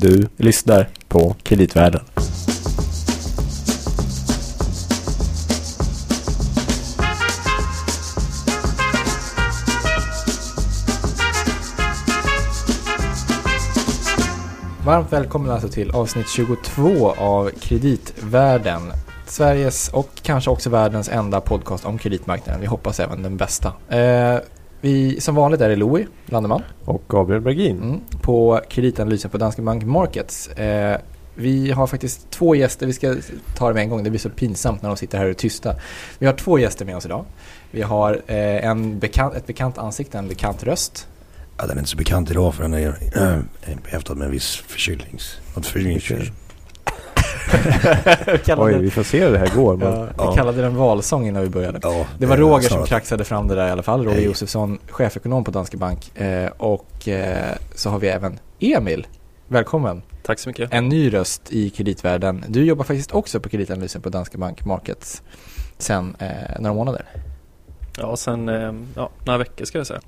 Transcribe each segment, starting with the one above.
Du lyssnar på Kreditvärlden. Varmt välkommen alltså till avsnitt 22 av Kreditvärlden. Sveriges och kanske också världens enda podcast om kreditmarknaden. Vi hoppas även den bästa. Eh, vi, som vanligt är det Louis Landeman. Och Gabriel Bergin. Mm, på kreditanalysen på Danske Bank Markets. Eh, vi har faktiskt två gäster, vi ska ta det med en gång, det blir så pinsamt när de sitter här och är tysta. Vi har två gäster med oss idag. Vi har eh, en bekant, ett bekant ansikte, en bekant röst. Ja, den är inte så bekant idag för den är äh, behäftad med en viss förkylnings... Något förkylnings... Oj, vi får se hur det här går. Men, ja, vi kallade den valsång innan vi började. Ja, Det var Roger som kraxade fram det där i alla fall. Roger Hej. Josefsson, chefekonom på Danske Bank. Eh, och eh, så har vi även Emil. Välkommen. Tack så mycket. En ny röst i kreditvärlden. Du jobbar faktiskt också på kreditanalysen på Danske Bank Markets sen eh, några månader. Ja, sen ja, några veckor ska jag säga.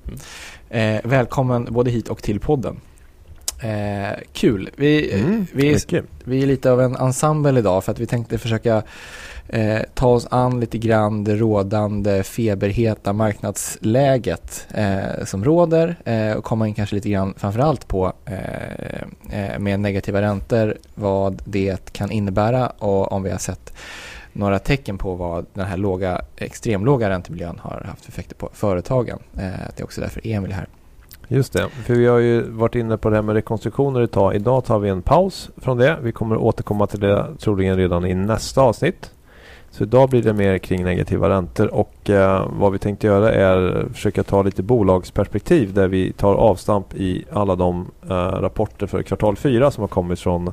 Mm. Välkommen både hit och till podden. Eh, kul. Vi, Mm, vi, mycket. vi är lite av en ensemble idag för att vi tänkte försöka eh, ta oss an lite grann det rådande feberheta marknadsläget eh, som råder eh, och komma in kanske lite grann framförallt på eh, eh, med negativa räntor vad det kan innebära och om vi har sett några tecken på vad den här låga, extremlåga räntemiljön har haft för effekter på företagen. Det är också därför Emil är här. Just det, för vi har ju varit inne på det här med rekonstruktioner ett tag. Idag tar vi en paus från det. Vi kommer återkomma till det troligen redan i nästa avsnitt. Så idag blir det mer kring negativa räntor och eh, vad vi tänkte göra är försöka ta lite bolagsperspektiv där vi tar avstamp i alla de eh, rapporter för kvartal 4 som har kommit från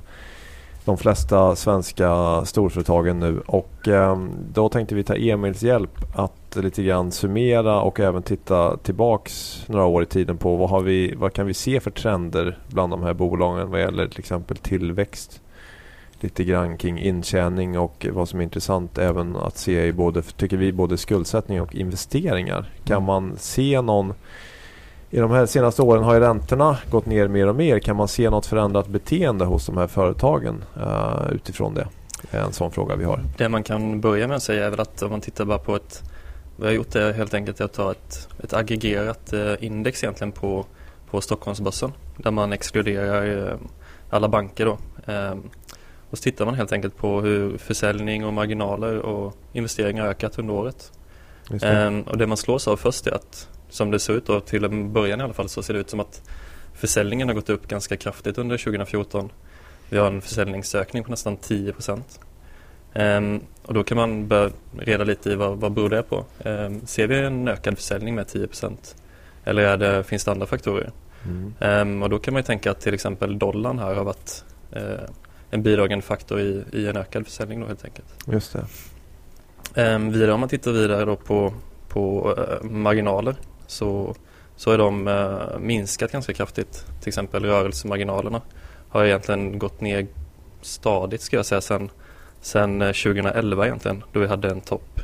de flesta svenska storföretagen nu och eh, då tänkte vi ta Emils hjälp att lite grann summera och även titta tillbaks några år i tiden på vad, har vi, vad kan vi se för trender bland de här bolagen vad gäller till exempel tillväxt. Lite grann kring intjäning och vad som är intressant även att se i både, tycker vi, både skuldsättning och investeringar. Kan Mm. man se någon i de här senaste åren har ju räntorna gått ner mer och mer. Kan man se något förändrat beteende hos de här företagen eh, utifrån det? Det är en sån fråga vi har. Det man kan börja med att säga är väl att om man tittar bara på ett vi har gjort det helt enkelt att ta ett, ett aggregerat eh, index egentligen på, på Stockholmsbörsen där man exkluderar eh, alla banker då. Ehm, och så tittar man helt enkelt på hur försäljning och marginaler och investeringar har ökat under året. Det. Ehm, och det man slås av först är att som det ser ut då till en början i alla fall så ser det ut som att försäljningen har gått upp ganska kraftigt under 2014. Vi har en försäljningsökning på nästan 10 procent. Ehm, och då kan man börja reda lite i vad, vad beror det på. Ehm, ser vi en ökad försäljning med 10 procent? Eller är det, finns det andra faktorer? Mm. Ehm, och då kan man ju tänka att till exempel dollarn här har varit eh, en bidragande faktor i, i en ökad försäljning då helt enkelt. Just det. Vidare om man tittar vidare då på, på eh, marginaler så, så är de eh, minskat ganska kraftigt. Till exempel rörelsemarginalerna har egentligen gått ner stadigt ska jag säga sen, sen eh, 2011 egentligen då vi hade en topp.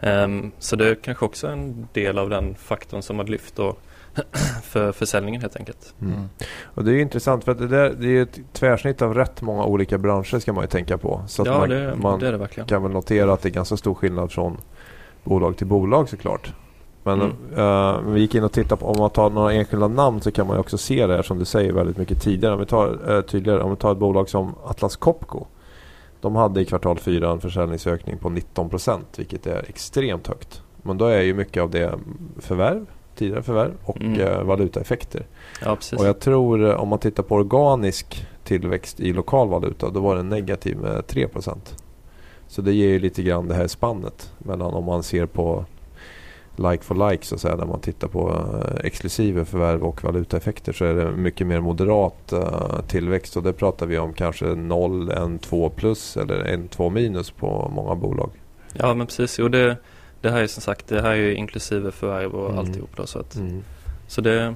Ehm, så det är kanske också en del av den faktorn som har lyft då för försäljningen helt enkelt. Mm. Och det är intressant för att det, där, det är ett tvärsnitt av rätt många olika branscher ska man ju tänka på. Så ja man, det, man det det kan väl notera att det är ganska stor skillnad från bolag till bolag såklart. Men Mm. eh, vi gick in och tittade på, om man tar några enskilda namn så kan man också se det här som du säger väldigt mycket tidigare. Om vi tar, eh, tydligare, om vi tar ett bolag som Atlas Copco. De hade i kvartal 4 en försäljningsökning på 19% vilket är extremt högt. Men då är ju mycket av det förvärv, tidigare förvärv och Mm. eh, valutaeffekter. Ja. Och jag tror eh, om man tittar på organisk tillväxt i lokal valuta då var den negativ med 3%. Så det ger ju lite grann det här spannet mellan om man ser på like for like så att säga där man tittar på eh, exklusive förvärv och valutaeffekter så är det mycket mer moderat eh, tillväxt och det pratar vi om kanske 0, 1, 2 plus eller 1, 2 minus på många bolag. Ja men precis. Jo, det, det här är som sagt det här är ju inklusive förvärv och Mm. alltihop då, så, att, Mm. så det,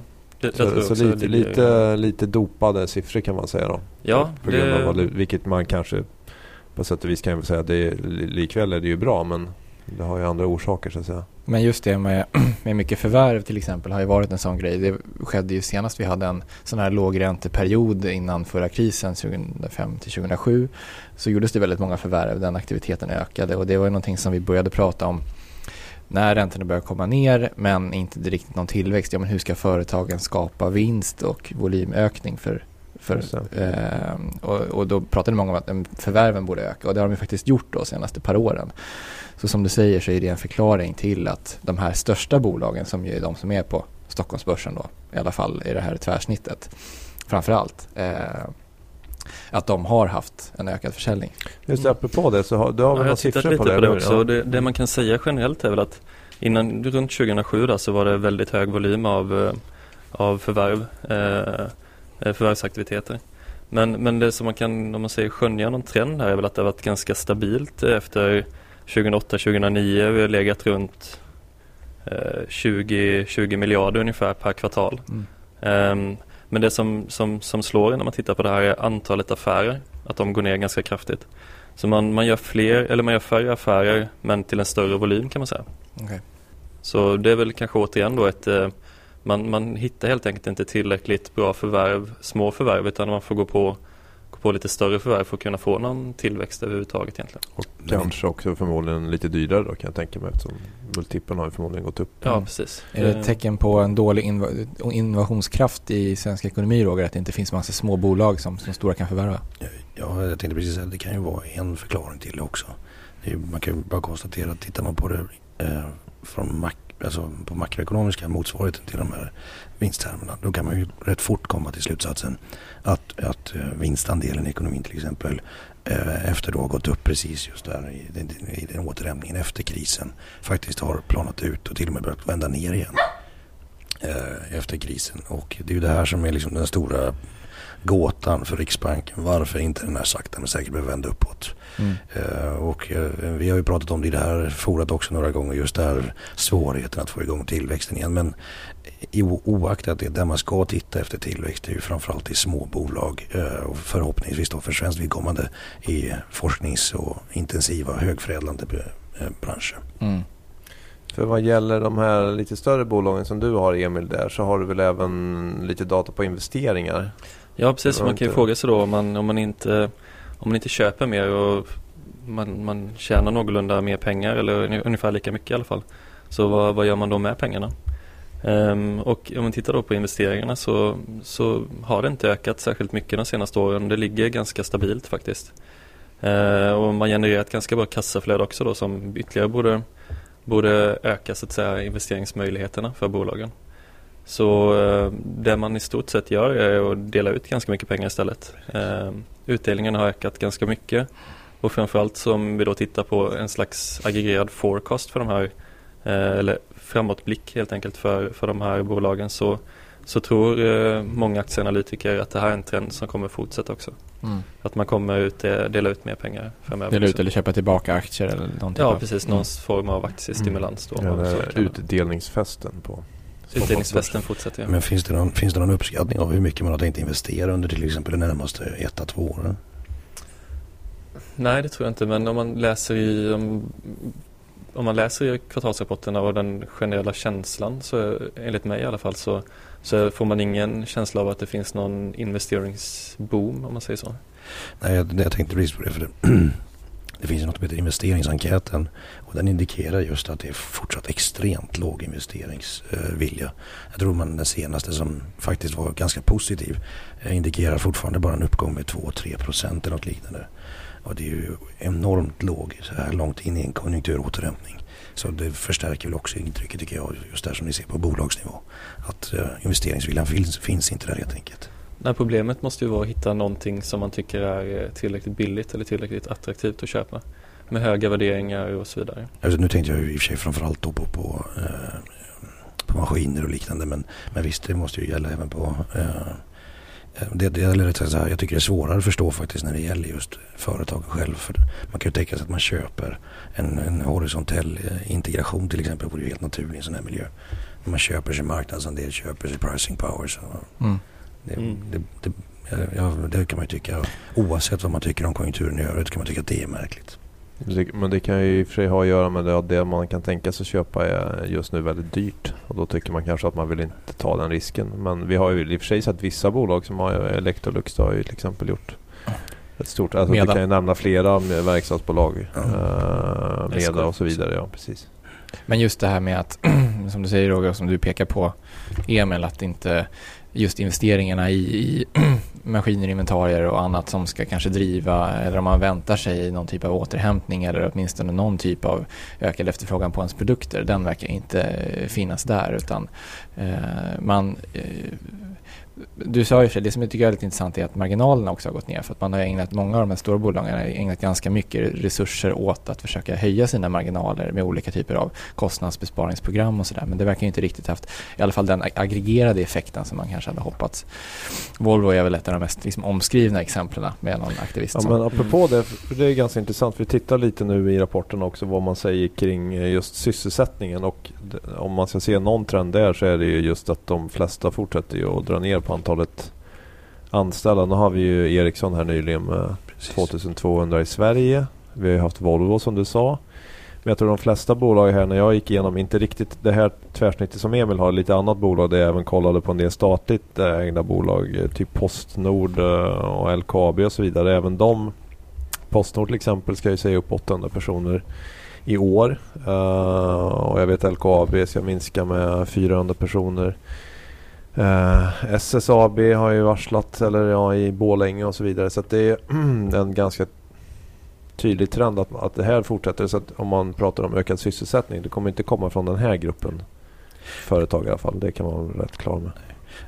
Så, så lite, lite, lite dopade siffror kan man säga då. Ja, på grund det- av vilket man kanske på sätt och vis kan jag säga att det likväl är det ju bra men det har ju andra orsaker så att säga. Men just det med, med mycket förvärv till exempel har ju varit en sån grej. Det skedde ju senast vi hade en sån här lågränteperiod innan förra krisen 2005 till 2007. Så gjordes det väldigt många förvärv, den aktiviteten ökade och det var ju någonting som vi började prata om när räntorna börjar komma ner men inte riktigt någon tillväxt. Ja, men hur ska företagen skapa vinst och volymökning för för, eh, och, och, då pratade många om att förvärven borde öka och det har de faktiskt gjort de senaste par åren. Så som du säger så är det en förklaring till att de här största bolagen som ju är de som är på Stockholmsbörsen då, i alla fall i det här tvärsnittet framför allt, eh, att de har haft en ökad försäljning. Just det, apropå det så har du har väl ja, några siffror lite på det? På det, också. Ja. det, det man kan säga generellt är väl att innan runt 2007 då, så var det väldigt hög volym av, eh, av förvärv, eh, förvärvsaktiviteter. Men, men det som man kan, om man säger skönja någon trend här är väl att det har varit ganska stabilt efter 2008-2009. Vi har legat runt eh, 20, 20 miljarder ungefär per kvartal. Mm. Um, men det som, som, som slår när man tittar på det här är antalet affärer. Att de går ner ganska kraftigt. Så man, man gör fler, eller man gör färre affärer men till en större volym kan man säga. Okay. Så det är väl kanske återigen då ett eh, man, man hittar helt enkelt inte tillräckligt bra förvärv, små förvärv utan man får gå på på lite större förvärv för att kunna få någon tillväxt överhuvudtaget egentligen. Och kanske också förmodligen lite dyrare då kan jag tänka mig eftersom multipeln har förmodligen gått upp. Ja, mm. precis. Är det ett tecken på en dålig innovationskraft i svensk ekonomi Roger? Att det inte finns massa små bolag som, som stora kan förvärva? Ja, jag tänkte precis att det kan ju vara en förklaring till det också. Det man kan ju bara konstatera att tittar man på det eh, från mak alltså på makroekonomiska motsvarigheten till de här vinsttermerna. Då kan man ju rätt fort komma till slutsatsen att, att eh, vinstandelen i ekonomin till exempel eh, efter då gått upp precis just där i den, i den återhämtningen efter krisen faktiskt har planat ut och till och med börjat vända ner igen eh, efter krisen. Och det är ju det här som är liksom den stora gåtan för Riksbanken. Varför inte den här sakta men säkert behöver vända uppåt. Mm. Uh, och uh, vi har ju pratat om det i det här forat också några gånger. Just det här svårigheten att få igång tillväxten igen. Men oaktat det, där man ska titta efter tillväxt är ju framförallt i små bolag. Uh, och förhoppningsvis då för svenskt vidkommande i forsknings och intensiva högförädlande branscher. Mm. För vad gäller de här lite större bolagen som du har Emil där så har du väl även lite data på investeringar? Ja precis, man kan ju fråga sig då om man, om man, inte, om man inte köper mer och man, man tjänar någorlunda mer pengar eller ungefär lika mycket i alla fall. Så vad, vad gör man då med pengarna? Um, och om man tittar då på investeringarna så, så har det inte ökat särskilt mycket de senaste åren. Det ligger ganska stabilt faktiskt. Uh, och man genererar ett ganska bra kassaflöde också då som ytterligare borde, borde öka så att säga investeringsmöjligheterna för bolagen. Så eh, det man i stort sett gör är att dela ut ganska mycket pengar istället. Eh, utdelningen har ökat ganska mycket och framförallt som vi då tittar på en slags aggregerad forecast för de här eh, eller framåtblick helt enkelt för, för de här bolagen så, så tror många aktieanalytiker att det här är en trend som kommer fortsätta också. Mm. Att man kommer ut, dela ut mer pengar framöver. Dela ut eller köpa tillbaka aktier eller någonting? Ja, precis. Någon mm. form av aktiestimulans då. Ja, utdelningsfesten på Utdelningsfesten fortsätter ja. Men finns det, någon, finns det någon uppskattning av hur mycket man har tänkt investera under till exempel de närmaste ett à två åren? Nej det tror jag inte men om man läser i om, om man läser i kvartalsrapporterna och den generella känslan så enligt mig i alla fall så, så får man ingen känsla av att det finns någon investeringsboom om man säger så. Nej jag, jag tänkte precis på det för det, det finns något som heter investeringsenkäten och den indikerar just att det är fortsatt extremt låg investeringsvilja. Jag tror man den senaste som faktiskt var ganska positiv eh, indikerar fortfarande bara en uppgång med 2-3 procent eller något liknande. Och det är ju enormt låg så här långt in i en konjunkturåterhämtning. Så det förstärker väl också intrycket tycker jag just där som ni ser på bolagsnivå. Att eh, investeringsviljan finns, finns inte där helt enkelt. Nej, problemet måste ju vara att hitta någonting som man tycker är eh, tillräckligt billigt eller tillräckligt attraktivt att köpa. Med höga värderingar och så vidare. Alltså, nu tänkte jag i och för sig framförallt då på, på, eh, på maskiner och liknande. Men, men visst, det måste ju gälla även på eh, det, det, eller så här, jag tycker det är svårare att förstå faktiskt när det gäller just företagen själv. För man kan ju tänka sig att man köper en, en horisontell eh, integration till exempel. Det vore ju helt naturligt i en sån här miljö. Man köper sin marknadsandel, köper sin pricing power. Så. Mm. Det, mm. det, det, ja, det kan man ju tycka. Oavsett vad man tycker om konjunkturen i övrigt kan man tycka att det är märkligt. Men det kan ju i och för sig ha att göra med det att det man kan tänka sig köpa är just nu väldigt dyrt. Och då tycker man kanske att man vill inte ta den risken. Men vi har ju i och för sig sett vissa bolag som har Electrolux har ju till exempel gjort ett stort, alltså vi kan ju nämna flera verkstadsbolag. Mm. Uh, Meda och så vidare. Ja, precis. Men just det här med att, som du säger Roger, och som du pekar på Emil, att inte just investeringarna i, i maskiner, inventarier och annat som ska kanske driva eller om man väntar sig någon typ av återhämtning eller åtminstone någon typ av ökad efterfrågan på ens produkter. Den verkar inte finnas där utan eh, man eh, du sa ju för det som jag tycker är lite intressant är att marginalerna också har gått ner för att man har ägnat, många av de här stora bolagen har ägnat ganska mycket resurser åt att försöka höja sina marginaler med olika typer av kostnadsbesparingsprogram och sådär men det verkar ju inte riktigt haft i alla fall den aggregerade effekten som man kanske hade hoppats. Volvo är väl ett av de mest liksom, omskrivna exemplen med någon aktivist. Ja, men apropå det, det är ganska intressant. Vi tittar lite nu i rapporten också vad man säger kring eh, just sysselsättningen och om man ska se någon trend där så är det ju just att de flesta fortsätter ju att dra ner på antalet anställda. Nu har vi ju Ericsson här nyligen med Precis. 2200 i Sverige. Vi har ju haft Volvo som du sa. Men jag tror de flesta bolag här när jag gick igenom, inte riktigt det här tvärsnittet som Emil har, lite annat bolag där jag även kollade på en del statligt ägda bolag. Eh, typ Postnord eh, och LKAB och så vidare. Även de, Postnord till exempel, ska ju säga upp 800 personer i år. Uh, och jag vet LKAB ska minska med 400 personer. Eh, SSAB har ju varslat eller ja, i Bålänge och så vidare. Så det är en ganska tydlig trend att, att det här fortsätter. Så att om man pratar om ökad sysselsättning, det kommer inte komma från den här gruppen företag i alla fall. Det kan man vara rätt klar med.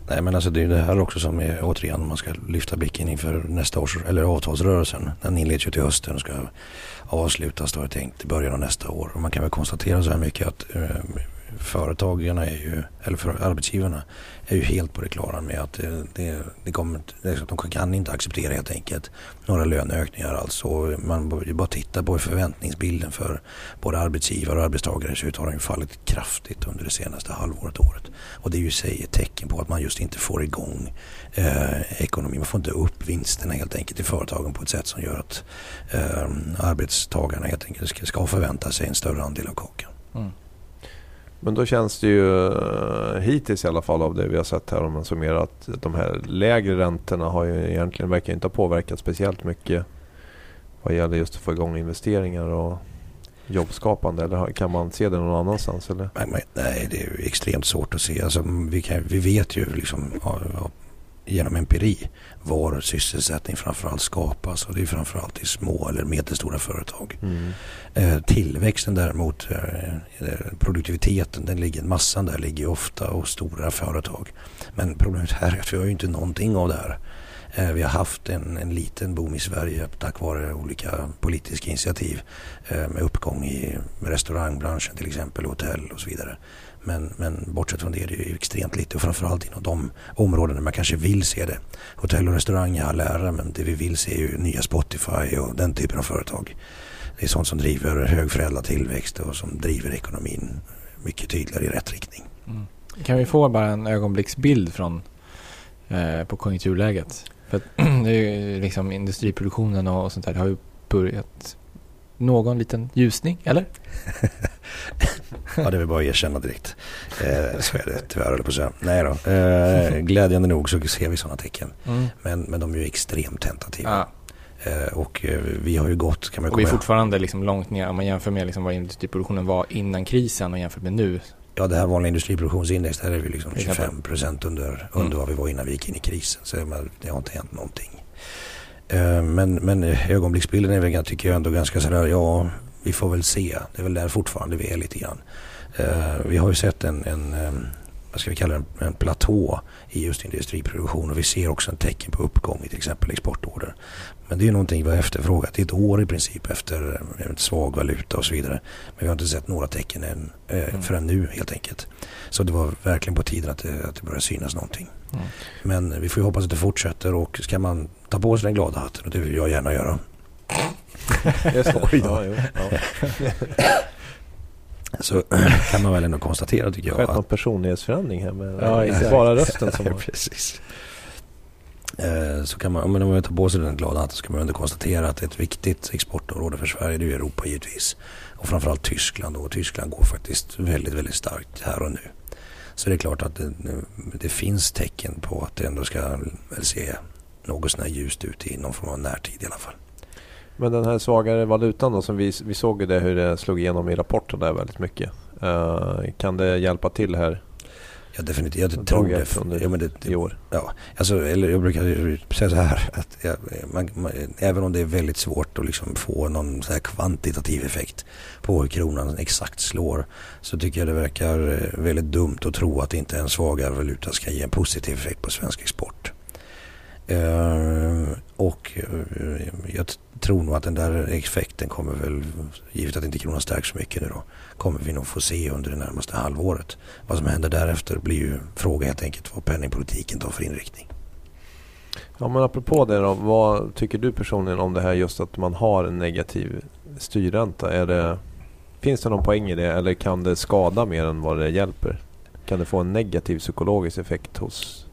Nej men alltså det är det här också som är återigen man ska lyfta blicken inför nästa års eller avtalsrörelsen. Den inleds ju till hösten och ska avslutas då är tänkt i början av nästa år. Och man kan väl konstatera så här mycket att eh, företagarna är ju, eller för arbetsgivarna är ju helt på det klara med att det, det, det kommer, de kan inte acceptera helt enkelt några löneökningar alls. Och man bara titta på förväntningsbilden för både arbetsgivare och arbetstagare så har den fallit kraftigt under det senaste halvåret, året. Och det är ju i sig ett tecken på att man just inte får igång eh, ekonomin. Man får inte upp vinsterna helt enkelt i företagen på ett sätt som gör att eh, arbetstagarna helt enkelt ska, ska förvänta sig en större andel av kakan. Mm. Men då känns det ju eh, hittills i alla fall av det vi har sett här om man summerar att de här lägre räntorna har ju egentligen verkar inte ha påverkat speciellt mycket vad gäller just att få igång investeringar och jobbskapande eller kan man se det någon annanstans? Eller? Nej, nej det är extremt svårt att se. Alltså, vi, kan, vi vet ju liksom genom empiri var sysselsättning framförallt skapas och det är framförallt i små eller medelstora företag. Mm. Eh, tillväxten däremot, eh, produktiviteten, den ligger, massan där ligger ofta hos stora företag. Men problemet här är att vi har ju inte någonting av det här. Eh, vi har haft en, en liten boom i Sverige tack vare olika politiska initiativ med uppgång i restaurangbranschen till exempel, hotell och så vidare. Men, men bortsett från det är det ju extremt lite och framförallt inom de områden där man kanske vill se det. Hotell och restaurang är all ära men det vi vill se är ju nya Spotify och den typen av företag. Det är sånt som driver högförädlad tillväxt och som driver ekonomin mycket tydligare i rätt riktning. Mm. Kan vi få bara en ögonblicksbild från eh, på konjunkturläget? För det är liksom industriproduktionen och sånt där har ju börjat någon liten ljusning, eller? ja, det vill bara att erkänna direkt. Eh, så är det tyvärr, eller på att säga. Nej då. Eh, glädjande nog så ser vi sådana tecken. Mm. Men, men de är ju extremt tentativa. Ja. Eh, och eh, vi har ju gått, kan man Och vi är fortfarande liksom långt ner, om man jämför med liksom vad industriproduktionen var innan krisen och jämfört med nu. Ja, det här vanliga industriproduktionsindex, där är vi liksom 25 procent under, mm. under vad vi var innan vi gick in i krisen. Så det har inte hänt någonting. Eh, men, men ögonblicksbilden är väl, tycker jag ändå ganska sådär, ja vi får väl se. Det är väl där fortfarande vi är lite grann. Eh, vi har ju sett en, en eh, vad ska vi kalla det, en platå i just industriproduktion och vi ser också en tecken på uppgång i till exempel exportorder. Men det är någonting vi har efterfrågat i ett år i princip efter en svag valuta och så vidare. Men vi har inte sett några tecken än, mm. förrän nu helt enkelt. Så det var verkligen på tiden att det, att det började synas någonting. Mm. Men vi får ju hoppas att det fortsätter och ska man ta på sig den glada hatten och det vill jag gärna göra. Just det. Oj, ja, ja. Så kan man väl ändå konstatera tycker jag. Skett någon personlighetsförändring här med ja, bara rösten som precis. Eh, så kan man, men om man tar på sig den glada hatten så kan man ändå konstatera att ett viktigt exportområde för Sverige det är Europa givetvis. Och framförallt Tyskland och Tyskland går faktiskt väldigt, väldigt starkt här och nu. Så det är klart att det, det finns tecken på att det ändå ska se något sånär ljust ut i någon form av närtid i alla fall. Men den här svagare valutan då, som vi, vi såg ju det hur det slog igenom i rapporten där väldigt mycket. Uh, kan det hjälpa till här? Ja definitivt, jag tror det. Under ja, men det, i år. Ja, alltså, eller jag brukar säga så här att jag, man, man, även om det är väldigt svårt att liksom få någon så här kvantitativ effekt på hur kronan exakt slår så tycker jag det verkar eh, väldigt dumt att tro att inte en svagare valuta ska ge en positiv effekt på svensk export. Uh, och uh, jag tror nog att den där effekten kommer väl, givet att inte kronan stärks så mycket nu då, kommer vi nog få se under det närmaste halvåret. Vad som händer därefter blir ju fråga helt enkelt vad penningpolitiken tar för inriktning. Ja men apropå det då, vad tycker du personligen om det här just att man har en negativ styrränta? Är det, finns det någon poäng i det eller kan det skada mer än vad det hjälper? Kan det få en negativ psykologisk effekt hos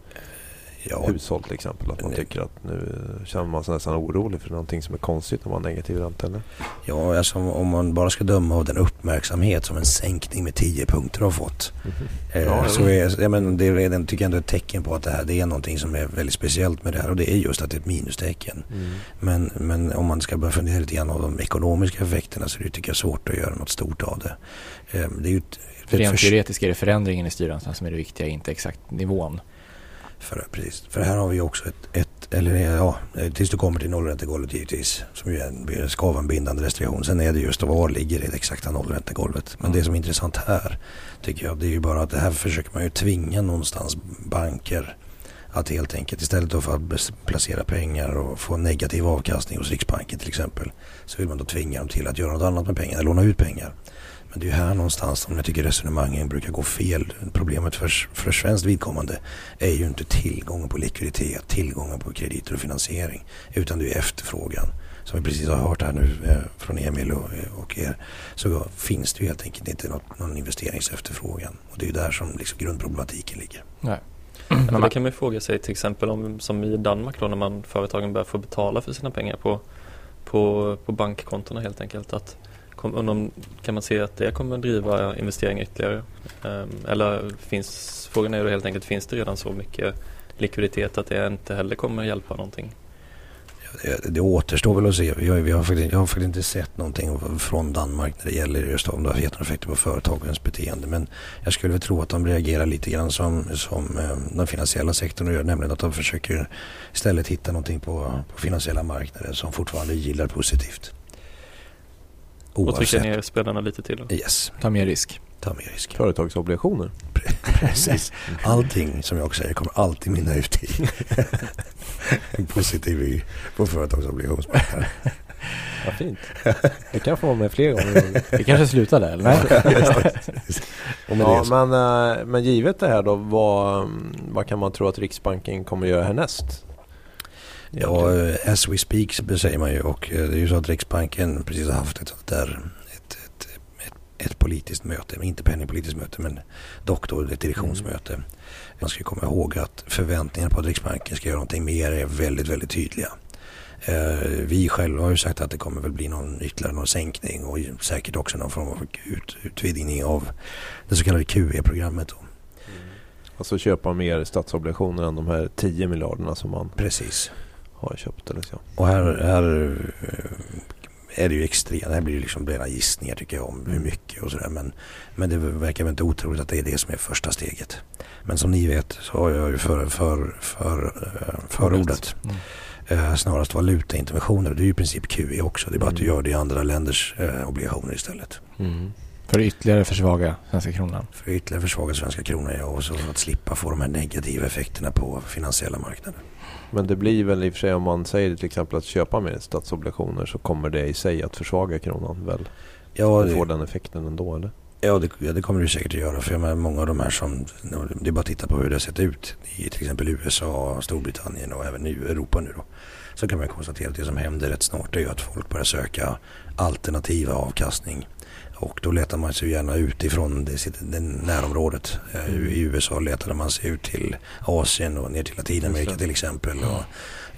ja. hushåll till exempel. Att man Nej. tycker att nu känner man sig nästan orolig för någonting som är konstigt om man har negativ ränta eller? Ja, alltså om man bara ska döma av den uppmärksamhet som en sänkning med 10 punkter har fått. Mm -hmm. eh, ja, så är, ja, men det är redan, tycker jag ändå ett tecken på att det här det är någonting som är väldigt speciellt med det här och det är just att det är ett minustecken. Mm. Men, men om man ska börja fundera lite grann av de ekonomiska effekterna så är det tycker jag svårt att göra något stort av det. Eh, det är ju ett, Rent teoretiskt är det förändringen i styrräntan som är det viktiga, inte exakt nivån. För, precis. För här har vi också ett, ett eller ja, tills du kommer till nollräntegolvet givetvis. Som ju är, ska vara en bindande restriktion. Sen är det just var ligger det exakta nollräntegolvet. Men det som är intressant här tycker jag det är ju bara att det här försöker man ju tvinga någonstans banker att helt enkelt istället för att placera pengar och få negativ avkastning hos Riksbanken till exempel så vill man då tvinga dem till att göra något annat med pengarna, låna ut pengar. Men det är ju här någonstans som jag tycker resonemangen brukar gå fel. Problemet för, för svenskt vidkommande är ju inte tillgången på likviditet, tillgången på krediter och finansiering. Utan det är efterfrågan. Som vi precis har hört här nu eh, från Emil och, och er. Så finns det ju helt enkelt inte något, någon investeringsefterfrågan. Och det är ju där som liksom grundproblematiken ligger. Nej. Men det kan man ju fråga sig till exempel om som i Danmark då när man företagen börjar få betala för sina pengar på, på, på bankkontona helt enkelt. Att om, kan man se att det kommer driva investeringar ytterligare? Ehm, eller finns, frågan är då helt enkelt, finns det redan så mycket likviditet att det inte heller kommer hjälpa någonting? Det, det återstår väl att se. Jag, vi har faktiskt, jag har faktiskt inte sett någonting från Danmark när det gäller just om det har gett några effekter på företagens beteende. Men jag skulle väl tro att de reagerar lite grann som, som ehm, den finansiella sektorn gör. Nämligen att de försöker istället hitta någonting på, på finansiella marknader som fortfarande gillar positivt. Oavsett. Och trycka ner spelarna lite till. Då. Yes. Ta mer risk. Ta mer risk. Företagsobligationer. Precis. Allting som jag säger kommer alltid mynna ut i en positiv på företagsobligationsmarknaden. Vad fint. Det kan få vara med fler gånger. Vi kanske slutar där, eller? ja, men, eh, men givet det här då, vad, vad kan man tro att Riksbanken kommer att göra härnäst? Ja, as we speak säger man ju och eh, det är ju så att Riksbanken precis har haft ett sånt där ett, ett, ett, ett politiskt möte, inte penningpolitiskt möte men dock då ett direktionsmöte. Mm. Man ska komma ihåg att förväntningarna på att Riksbanken ska göra någonting mer är väldigt, väldigt tydliga. Eh, vi själva har ju sagt att det kommer väl bli någon ytterligare någon sänkning och säkert också någon form av ut, utvidgning av det så kallade QE-programmet. Då. Mm. Alltså köpa mer statsobligationer än de här 10 miljarderna som man Precis har köpt eller så. Och här, här eh, är det ju extremt, det här blir ju liksom rena gissningar tycker jag om hur mycket och sådär. Men, men det verkar väl inte otroligt att det är det som är första steget. Men som ni vet så har jag ju för, för, för, eh, förordet mm. eh, snarast valutainterventioner. Det är ju i princip QE också. Det är bara mm. att du mm. gör det i andra länders eh, obligationer istället. Mm. För att ytterligare försvaga svenska kronan? För att ytterligare försvaga svenska kronan ja. Och så för att slippa få de här negativa effekterna på finansiella marknader. Men det blir väl i och för sig om man säger till exempel att köpa mer statsobligationer så kommer det i sig att försvaga kronan väl? Ja, det får den effekten ändå eller? Ja det, ja, det kommer det säkert att göra. För jag menar, många av de här som, det är bara att titta på hur det har sett ut i till exempel USA, Storbritannien och även nu Europa nu då. Så kan man konstatera att det som händer rätt snart är ju att folk börjar söka alternativa avkastning Och då letar man sig gärna utifrån det, det närområdet. Eh, I USA letade man sig ut till Asien och ner till Latinamerika till exempel. Och,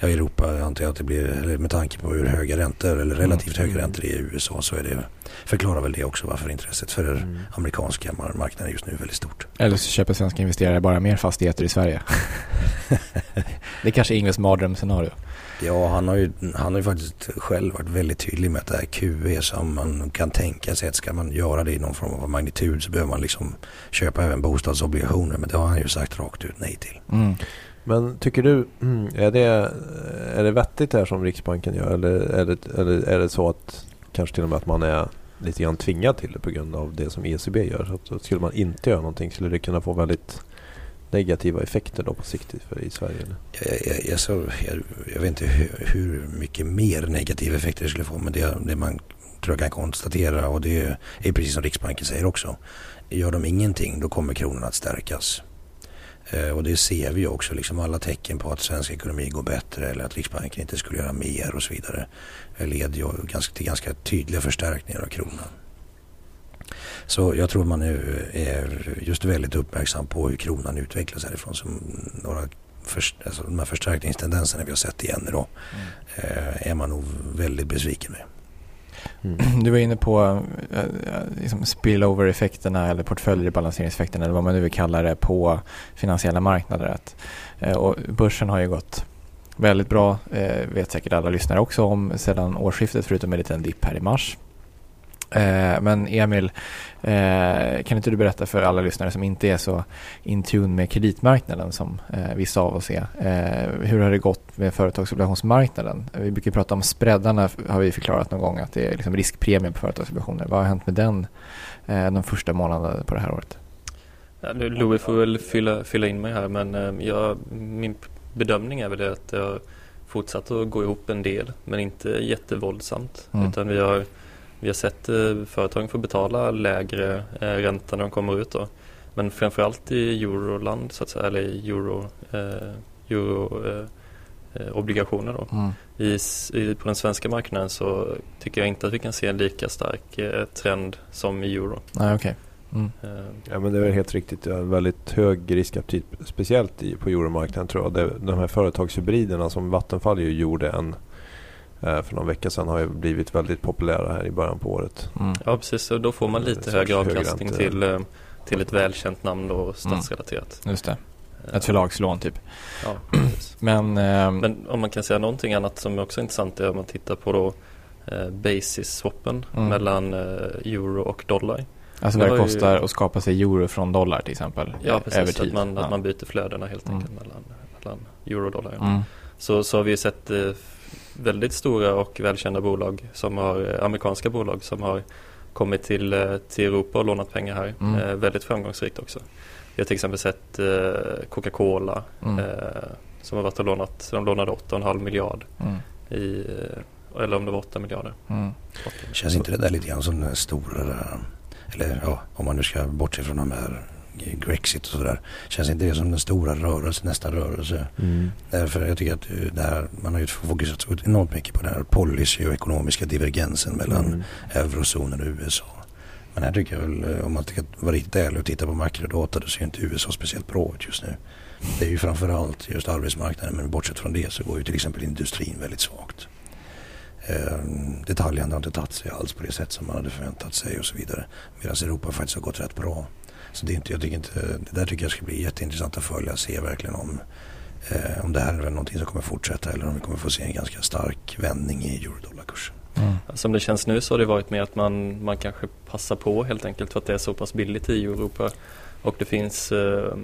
ja, i Europa antar jag att det blir, med tanke på hur höga räntor eller relativt höga räntor är i USA så är det, förklarar väl det också varför intresset för Mm. amerikanska mar- marknaden just nu är väldigt stort. Eller så köper svenska investerare bara mer fastigheter i Sverige. det är kanske Ingves mardrömsscenario. Ja, han har, ju, han har ju faktiskt själv varit väldigt tydlig med att det här QE som man kan tänka sig att ska man göra det i någon form av magnitud så behöver man liksom köpa även bostadsobligationer. Men det har han ju sagt rakt ut nej till. Mm. Men tycker du, mm, är det, är det vettigt det här som Riksbanken gör eller är det, eller är det så att kanske till och med att man är lite grann tvingad till det på grund av det som ECB gör? Så att, så skulle man inte göra någonting skulle det kunna få väldigt negativa effekter då på sikt för, i Sverige? Eller? Jag, jag, jag, så, jag, jag vet inte hur, hur mycket mer negativa effekter det skulle få men det, det man tror jag kan konstatera och det är precis som Riksbanken säger också. Gör de ingenting då kommer kronan att stärkas. Eh, och det ser vi ju också, liksom alla tecken på att svensk ekonomi går bättre eller att Riksbanken inte skulle göra mer och så vidare Det leder ju ganska, till ganska tydliga förstärkningar av kronan. Så jag tror man är, är just väldigt uppmärksam på hur kronan utvecklas härifrån som några först, alltså de här förstärkningstendenserna vi har sett igen idag eh, är man nog väldigt besviken med. Mm. Du var inne på eh, liksom spillover-effekterna eller portföljrebalanseringseffekterna eller vad man nu vill kalla det på finansiella marknader. Att, eh, och börsen har ju gått väldigt bra, eh, vet säkert alla lyssnare också om sedan årsskiftet förutom en liten dipp här i mars. Eh, men Emil, eh, kan inte du berätta för alla lyssnare som inte är så in tune med kreditmarknaden som eh, vissa av oss är. Hur har det gått med företagsobligationsmarknaden? Vi brukar prata om spreadarna har vi förklarat någon gång att det är liksom riskpremien på företagsobligationer. Vad har hänt med den de första månaderna på det här året? Ja, nu, Louis får väl fylla, fylla in mig här men jag, min bedömning är väl det att det har fortsatt att gå ihop en del men inte jättevåldsamt. Mm. Utan vi har, vi har sett eh, företagen få betala lägre eh, ränta när de kommer ut då. Men framförallt i euroland så att säga, eller i euro, eh, euro eh, eh, obligationer då. Mm. I, i, på den svenska marknaden så tycker jag inte att vi kan se en lika stark eh, trend som i euro. Nej, okej. Mm. Ja men det är väl helt riktigt. Det är en väldigt hög riskaptit speciellt i, på euromarknaden tror jag. Det, de här företagshybriderna som Vattenfall ju gjorde en eh, för någon vecka sedan har ju blivit väldigt populära här i början på året. Mm. Ja precis, och då får man Eh, lite högre avkastning till, eh, till ett välkänt namn och statsrelaterat. Just det. Eh, Ett förlagslån typ. Ja. Men, ehm, Men om man kan säga någonting annat som också är intressant är om man tittar på då eh, basis-swappen Mm. mellan eh, euro och dollar. alltså det vad det var ju- kostar att skapa sig euro från dollar till exempel. Ja över precis, tid. att man, Ja. att man byter flödena helt Mm. enkelt mellan, mellan euro och dollar. Mm. Så, så har vi sett eh, väldigt stora och välkända bolag, som har, eh, amerikanska bolag som har kommit till, eh, till Europa och lånat pengar här. Mm. Eh, väldigt framgångsrikt också. Vi har till exempel sett eh, Coca-Cola Mm. eh, som har varit och lånat, de lånade 8,5 miljard Mm. i, eh, eller om det var 8 miljarder. Mm. Känns inte det där lite grann som den stora, eller ja, om man nu ska bortse från de här Grexit och sådär. Känns inte det som den stora rörelsen, nästa rörelse? Därför jag tycker att eh, det här, man har ju fokuserat så enormt mycket på den här policy och ekonomiska divergensen mellan Mm. eurozonen och USA. Men här tycker jag väl, eh, om man ska vara riktigt ärlig och titta på makrodata, då ser inte USA speciellt bra ut just nu. Det är ju framförallt just arbetsmarknaden, men bortsett från det så går ju till exempel industrin väldigt svagt. Eh, detaljhandeln har inte tagit sig alls på det sätt som man hade förväntat sig och så vidare. Medan Europa faktiskt har gått rätt bra. Så det, är inte, jag tycker inte, det där tycker jag ska bli jätteintressant att följa. Se verkligen om, eh, om det här är någonting som kommer fortsätta eller om vi kommer få se en ganska stark vändning i eurodollarkursen. Mm. Som det känns nu så har det varit mer att man, man kanske passar på helt enkelt för att det är så pass billigt i Europa och det finns eh,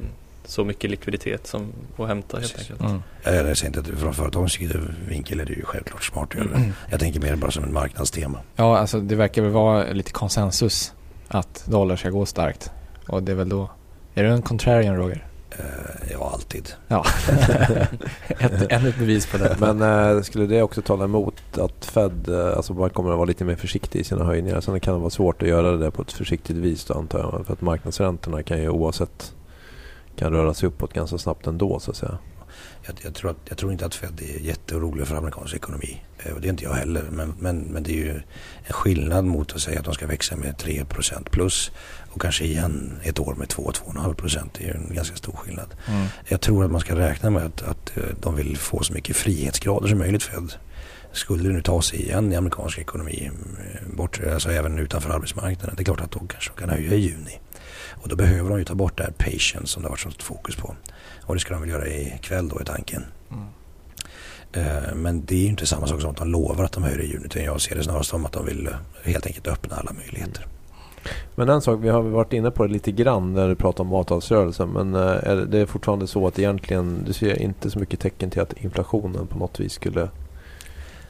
så mycket likviditet som att hämta helt Precis. enkelt. Mm. Jag säger inte att från företagens vinkel är det ju självklart smart att göra det. Jag tänker mer bara som ett marknadstema. Ja, alltså det verkar väl vara lite konsensus att dollar ska gå starkt. Och det är väl då... Är du en contrarian Roger? Eh, Ja, alltid. Ja. ett, ännu ett bevis på det. Men eh, skulle det också tala emot att Fed eh, alltså bara kommer att vara lite mer försiktig i sina höjningar? Sen kan det vara svårt att göra det på ett försiktigt vis då antar jag. För att marknadsräntorna kan ju oavsett kan röra sig uppåt ganska snabbt ändå så att säga. Jag, jag, tror att, jag tror inte att Fed är jätteorolig för amerikansk ekonomi. Eh, och det är inte jag heller. Men, men, men det är ju en skillnad mot att säga att de ska växa med 3% plus och kanske igen ett år med 2-2,5 procent. Det är ju en ganska stor skillnad. Mm. Jag tror att man ska räkna med att, att eh, de vill få så mycket frihetsgrader som möjligt Fed. Skulle det nu ta sig igen i amerikansk ekonomi, eh, bort, alltså även utanför arbetsmarknaden, det är klart att de kanske kan höja i juni. Och då behöver de ju ta bort det här patience som det har varit sånt fokus på. Och det ska de väl göra ikväll då i tanken. Mm. Eh, Men det är ju inte samma sak som att de lovar att de höjer i juni. Utan jag ser det snarast som att de vill eh, helt enkelt öppna alla möjligheter. Men en sak, vi har varit inne på det lite grann när du pratar om avtalsrörelsen. Men eh, är det- fortfarande så att egentligen, du ser inte så mycket tecken till att inflationen på något vis skulle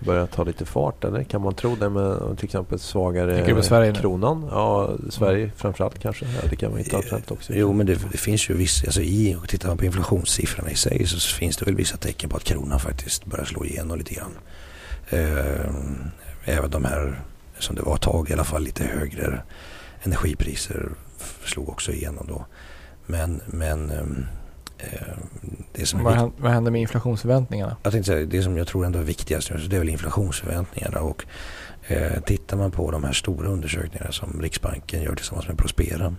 börja ta lite fart eller? Kan man tro det med till exempel svagare Tänker du på Sverige nu? kronan? Ja, Sverige framförallt kanske. Ja, det kan man internationellt också. Jo men det, det finns ju vissa, alltså i, och tittar man på inflationssiffrorna i sig så finns det väl vissa tecken på att kronan faktiskt börjar slå igenom lite grann. Eh, även de här, som det var ett tag i alla fall, lite högre energipriser slog också igenom då. Men, men ehm, eh, det som Vad, viktigt hän- vad händer med inflationsförväntningarna? Jag tänkte säga, det som jag tror ändå är viktigast det är väl inflationsförväntningarna. Och, eh, tittar man på de här stora undersökningarna som Riksbanken gör tillsammans med Prospera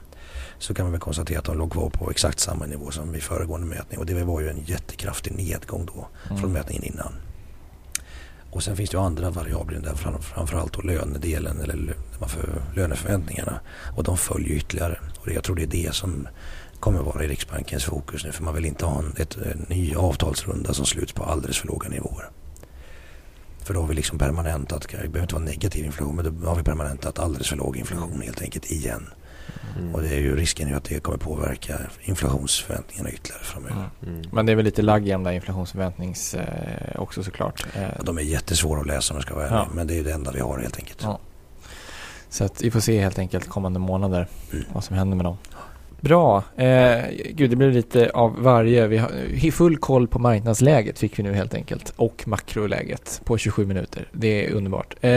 så kan man väl konstatera att de låg kvar på exakt samma nivå som vid föregående mätning. Och det var ju en jättekraftig nedgång då från Mm. mätningen innan. Och sen finns det ju andra variabler där fram, framförallt då lönedelen eller löneförväntningarna. Och de följer ytterligare. Och jag tror det är det som kommer vara i Riksbankens fokus nu. För man vill inte ha en, ett, en ny avtalsrunda som sluts på alldeles för låga nivåer. För då har vi liksom permanentat, det behöver inte vara negativ inflation, men då har vi permanentat alldeles för låg inflation helt enkelt igen. Mm. Och det är ju risken är att det kommer påverka inflationsförväntningarna ytterligare framöver. Mm. Mm. Men det är väl lite lagg i de där inflationsförväntnings eh, också såklart. Eh, Ja, de är jättesvåra att läsa om jag ska vara ärlig, Ja. men det är ju det enda vi har helt enkelt. Ja. Så att vi får se helt enkelt kommande månader Mm. vad som händer med dem. Bra. Eh, gud, det blir lite av varje. Vi har full koll på marknadsläget fick vi nu helt enkelt. Och makroläget på 27 minuter. Det är underbart. Eh,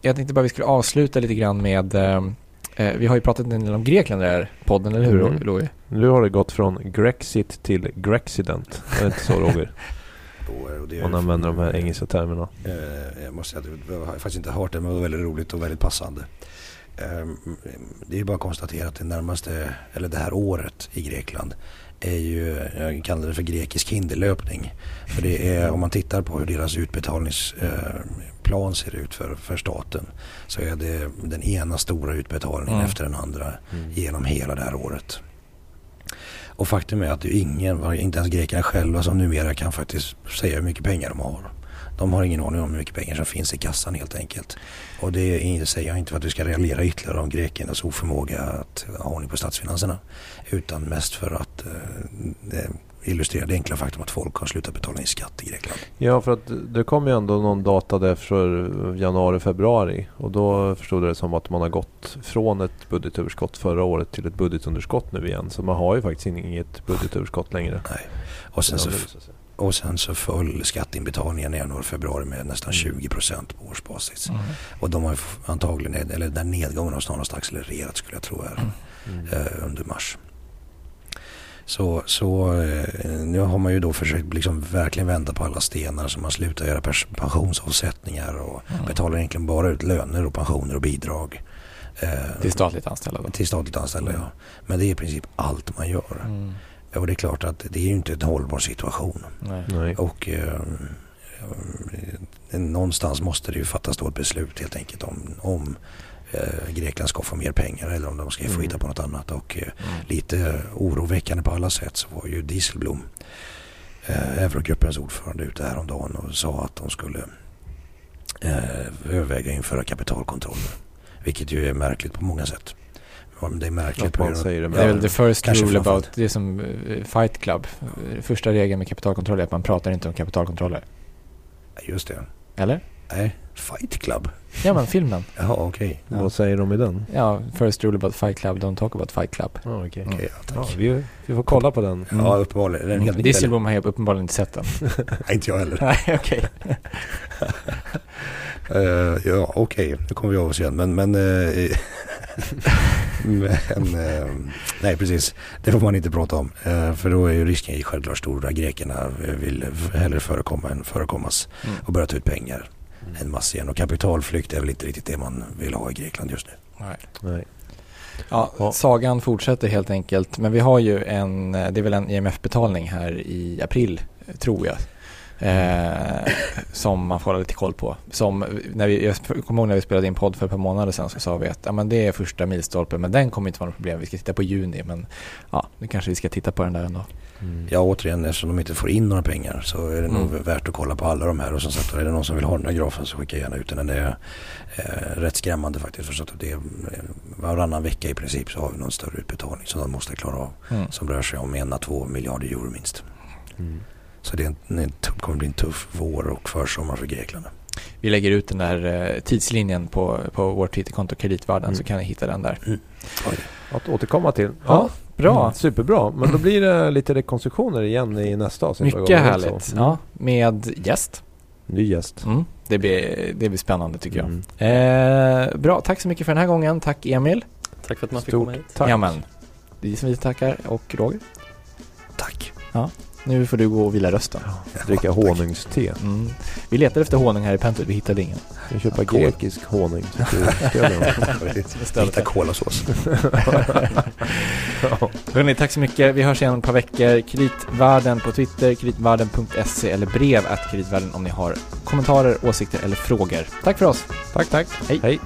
jag tänkte bara vi skulle avsluta lite grann med eh, eh, vi har ju pratat en del om Grekland i den här podden, eller hur Mm. Louis? Nu har det gått från Grexit till Grexident. Är det inte så Roger? Man använder de här engelska termerna. Eh, jag måste säga att jag har faktiskt inte hört det men det var väldigt roligt och väldigt passande. Eh, det är bara att konstatera att det närmaste, eller det här året i Grekland är ju, jag kallar det för grekisk hinderlöpning. För det är, om man tittar på hur deras utbetalningsplan ser ut för, för staten så är det den ena stora utbetalningen Mm. efter den andra Mm. genom hela det här året. Och faktum är att det är ingen, inte ens grekerna själva som numera kan faktiskt säga hur mycket pengar de har. De har ingen aning om hur mycket pengar som finns i kassan helt enkelt. Och det är- säger jag inte för att vi ska raljera ytterligare om grekernas oförmåga att ha ordning på statsfinanserna. Utan mest för att eh, eh, illustrera det enkla faktum att folk har slutat betala in skatt i Grekland. Ja, för att det kom ju ändå någon data där för januari, februari. Och då förstod jag det som att man har gått från ett budgetöverskott förra året till ett budgetunderskott nu igen. Så man har ju faktiskt inget budgetöverskott längre. Nej. Och sen, så, Och sen så föll skatteinbetalningen i januari februari med nästan Mm. 20 procent på årsbasis. Mm. Och de har antagligen, eller den nedgången har snarast accelererat skulle jag tro är. Mm. eh, under mars. Så, så eh, nu har man ju då försökt liksom verkligen vända på alla stenar så man slutar göra pensionsavsättningar och Mm. betalar egentligen bara ut löner och pensioner och bidrag. Eh, Till statligt anställda då? till statligt anställda ja. Men det är i princip allt man gör. Och det är klart att det är ju inte en hållbar situation. Nej. Nej. Och eh, någonstans måste det ju fattas då ett beslut helt enkelt om, om eh, Grekland ska få mer pengar eller om de ska få Mm. hitta på något annat. Och eh, Mm. lite oroväckande på alla sätt så var ju Dieselblom, eh, Eurogruppens ordförande, ute häromdagen och sa att de skulle eh, överväga införa kapitalkontroller. Vilket ju är märkligt på många sätt. Ja, men Det är märkligt Att man säger det Det är väl the first rule about, det är som eh, Fight Club. Eh, Första regeln med kapitalkontroll är att man pratar inte om kapitalkontroller. Just det. Eller? Nej, Fight Club. Ja men filmen. Jaha, okej. Ja. Vad säger de i den? Ja, first rule about Fight Club, don't talk about Fight Club. Ja, okej. Mm. Okej, ja, Ja, tack. vi, vi får kolla på den. Ja, uppenbarligen. Den är helt ny, eller? Dieselblom har helt uppenbarligen inte sett den. Nej, inte jag heller. Nej, okej. Eh, ja, okej. Nu kommer vi av oss igen. Men, men, eh, Men, eh, nej precis, det får man inte prata om. Eh, för då är ju risken självklart stor att grekerna vill hellre förekomma än förekommas Mm. och börja ta ut pengar en massa igen. Och kapitalflykt är väl inte riktigt det man vill ha i Grekland just nu. Nej. Nej. Ja, Ja. sagan fortsätter helt enkelt. Men vi har ju en, det är väl en IMF-betalning här i april, tror jag. Eh, som man får hålla lite koll på. Som när vi, jag kommer ihåg när vi spelade in podd för ett par månader sedan så sa vi att ja, men det är första milstolpen men den kommer inte vara något problem. Vi ska titta på juni men ja, nu kanske vi ska titta på den där ändå. Mm. Ja återigen eftersom de inte får in några pengar så är det nog Mm. värt att kolla på alla de här. Och som sagt är det någon som vill ha den här grafen så skicka gärna ut den. Den är eh, rätt skrämmande faktiskt. För så att det är, eh, varannan vecka i princip så har vi någon större utbetalning som de måste klara av. Mm. Som rör sig om en à två miljarder euro minst. Mm. Så det är en, tuff- kommer bli en tuff vår och försommar för Grekland. Vi lägger ut den där eh, tidslinjen på, på vårt Twitterkonto Kreditvärden Mm. så kan ni hitta den där. Oj. Att återkomma till. Ja, bra. Mm, superbra. Men då blir det lite rekonstruktioner igen i nästa avsnitt. Mycket härligt. så? Ja, med gäst. Ny gäst. Mm. Det, blir, det blir spännande tycker jag. Mm. Eh, bra, tack så mycket för den här gången. Tack Emil. Tack för att man fick Stort komma hit. tack. Jamen, det är som vi tackar. Och Roger, Tack. Nu får du gå och vila rösten. Dricka honungste. Mm. Vi letade efter honung här i Pentwood, vi hittade ingen. Vi köpa Kol. grekisk honung. Lite kolasås. Ja. Hörrni, tack så mycket. Vi hörs igen om ett par veckor. Kreditvärlden på Twitter, kreditvärlden.se eller brev att kreditvärlden om ni har kommentarer, åsikter eller frågor. Tack för oss. Tack, tack. Hej. Hej.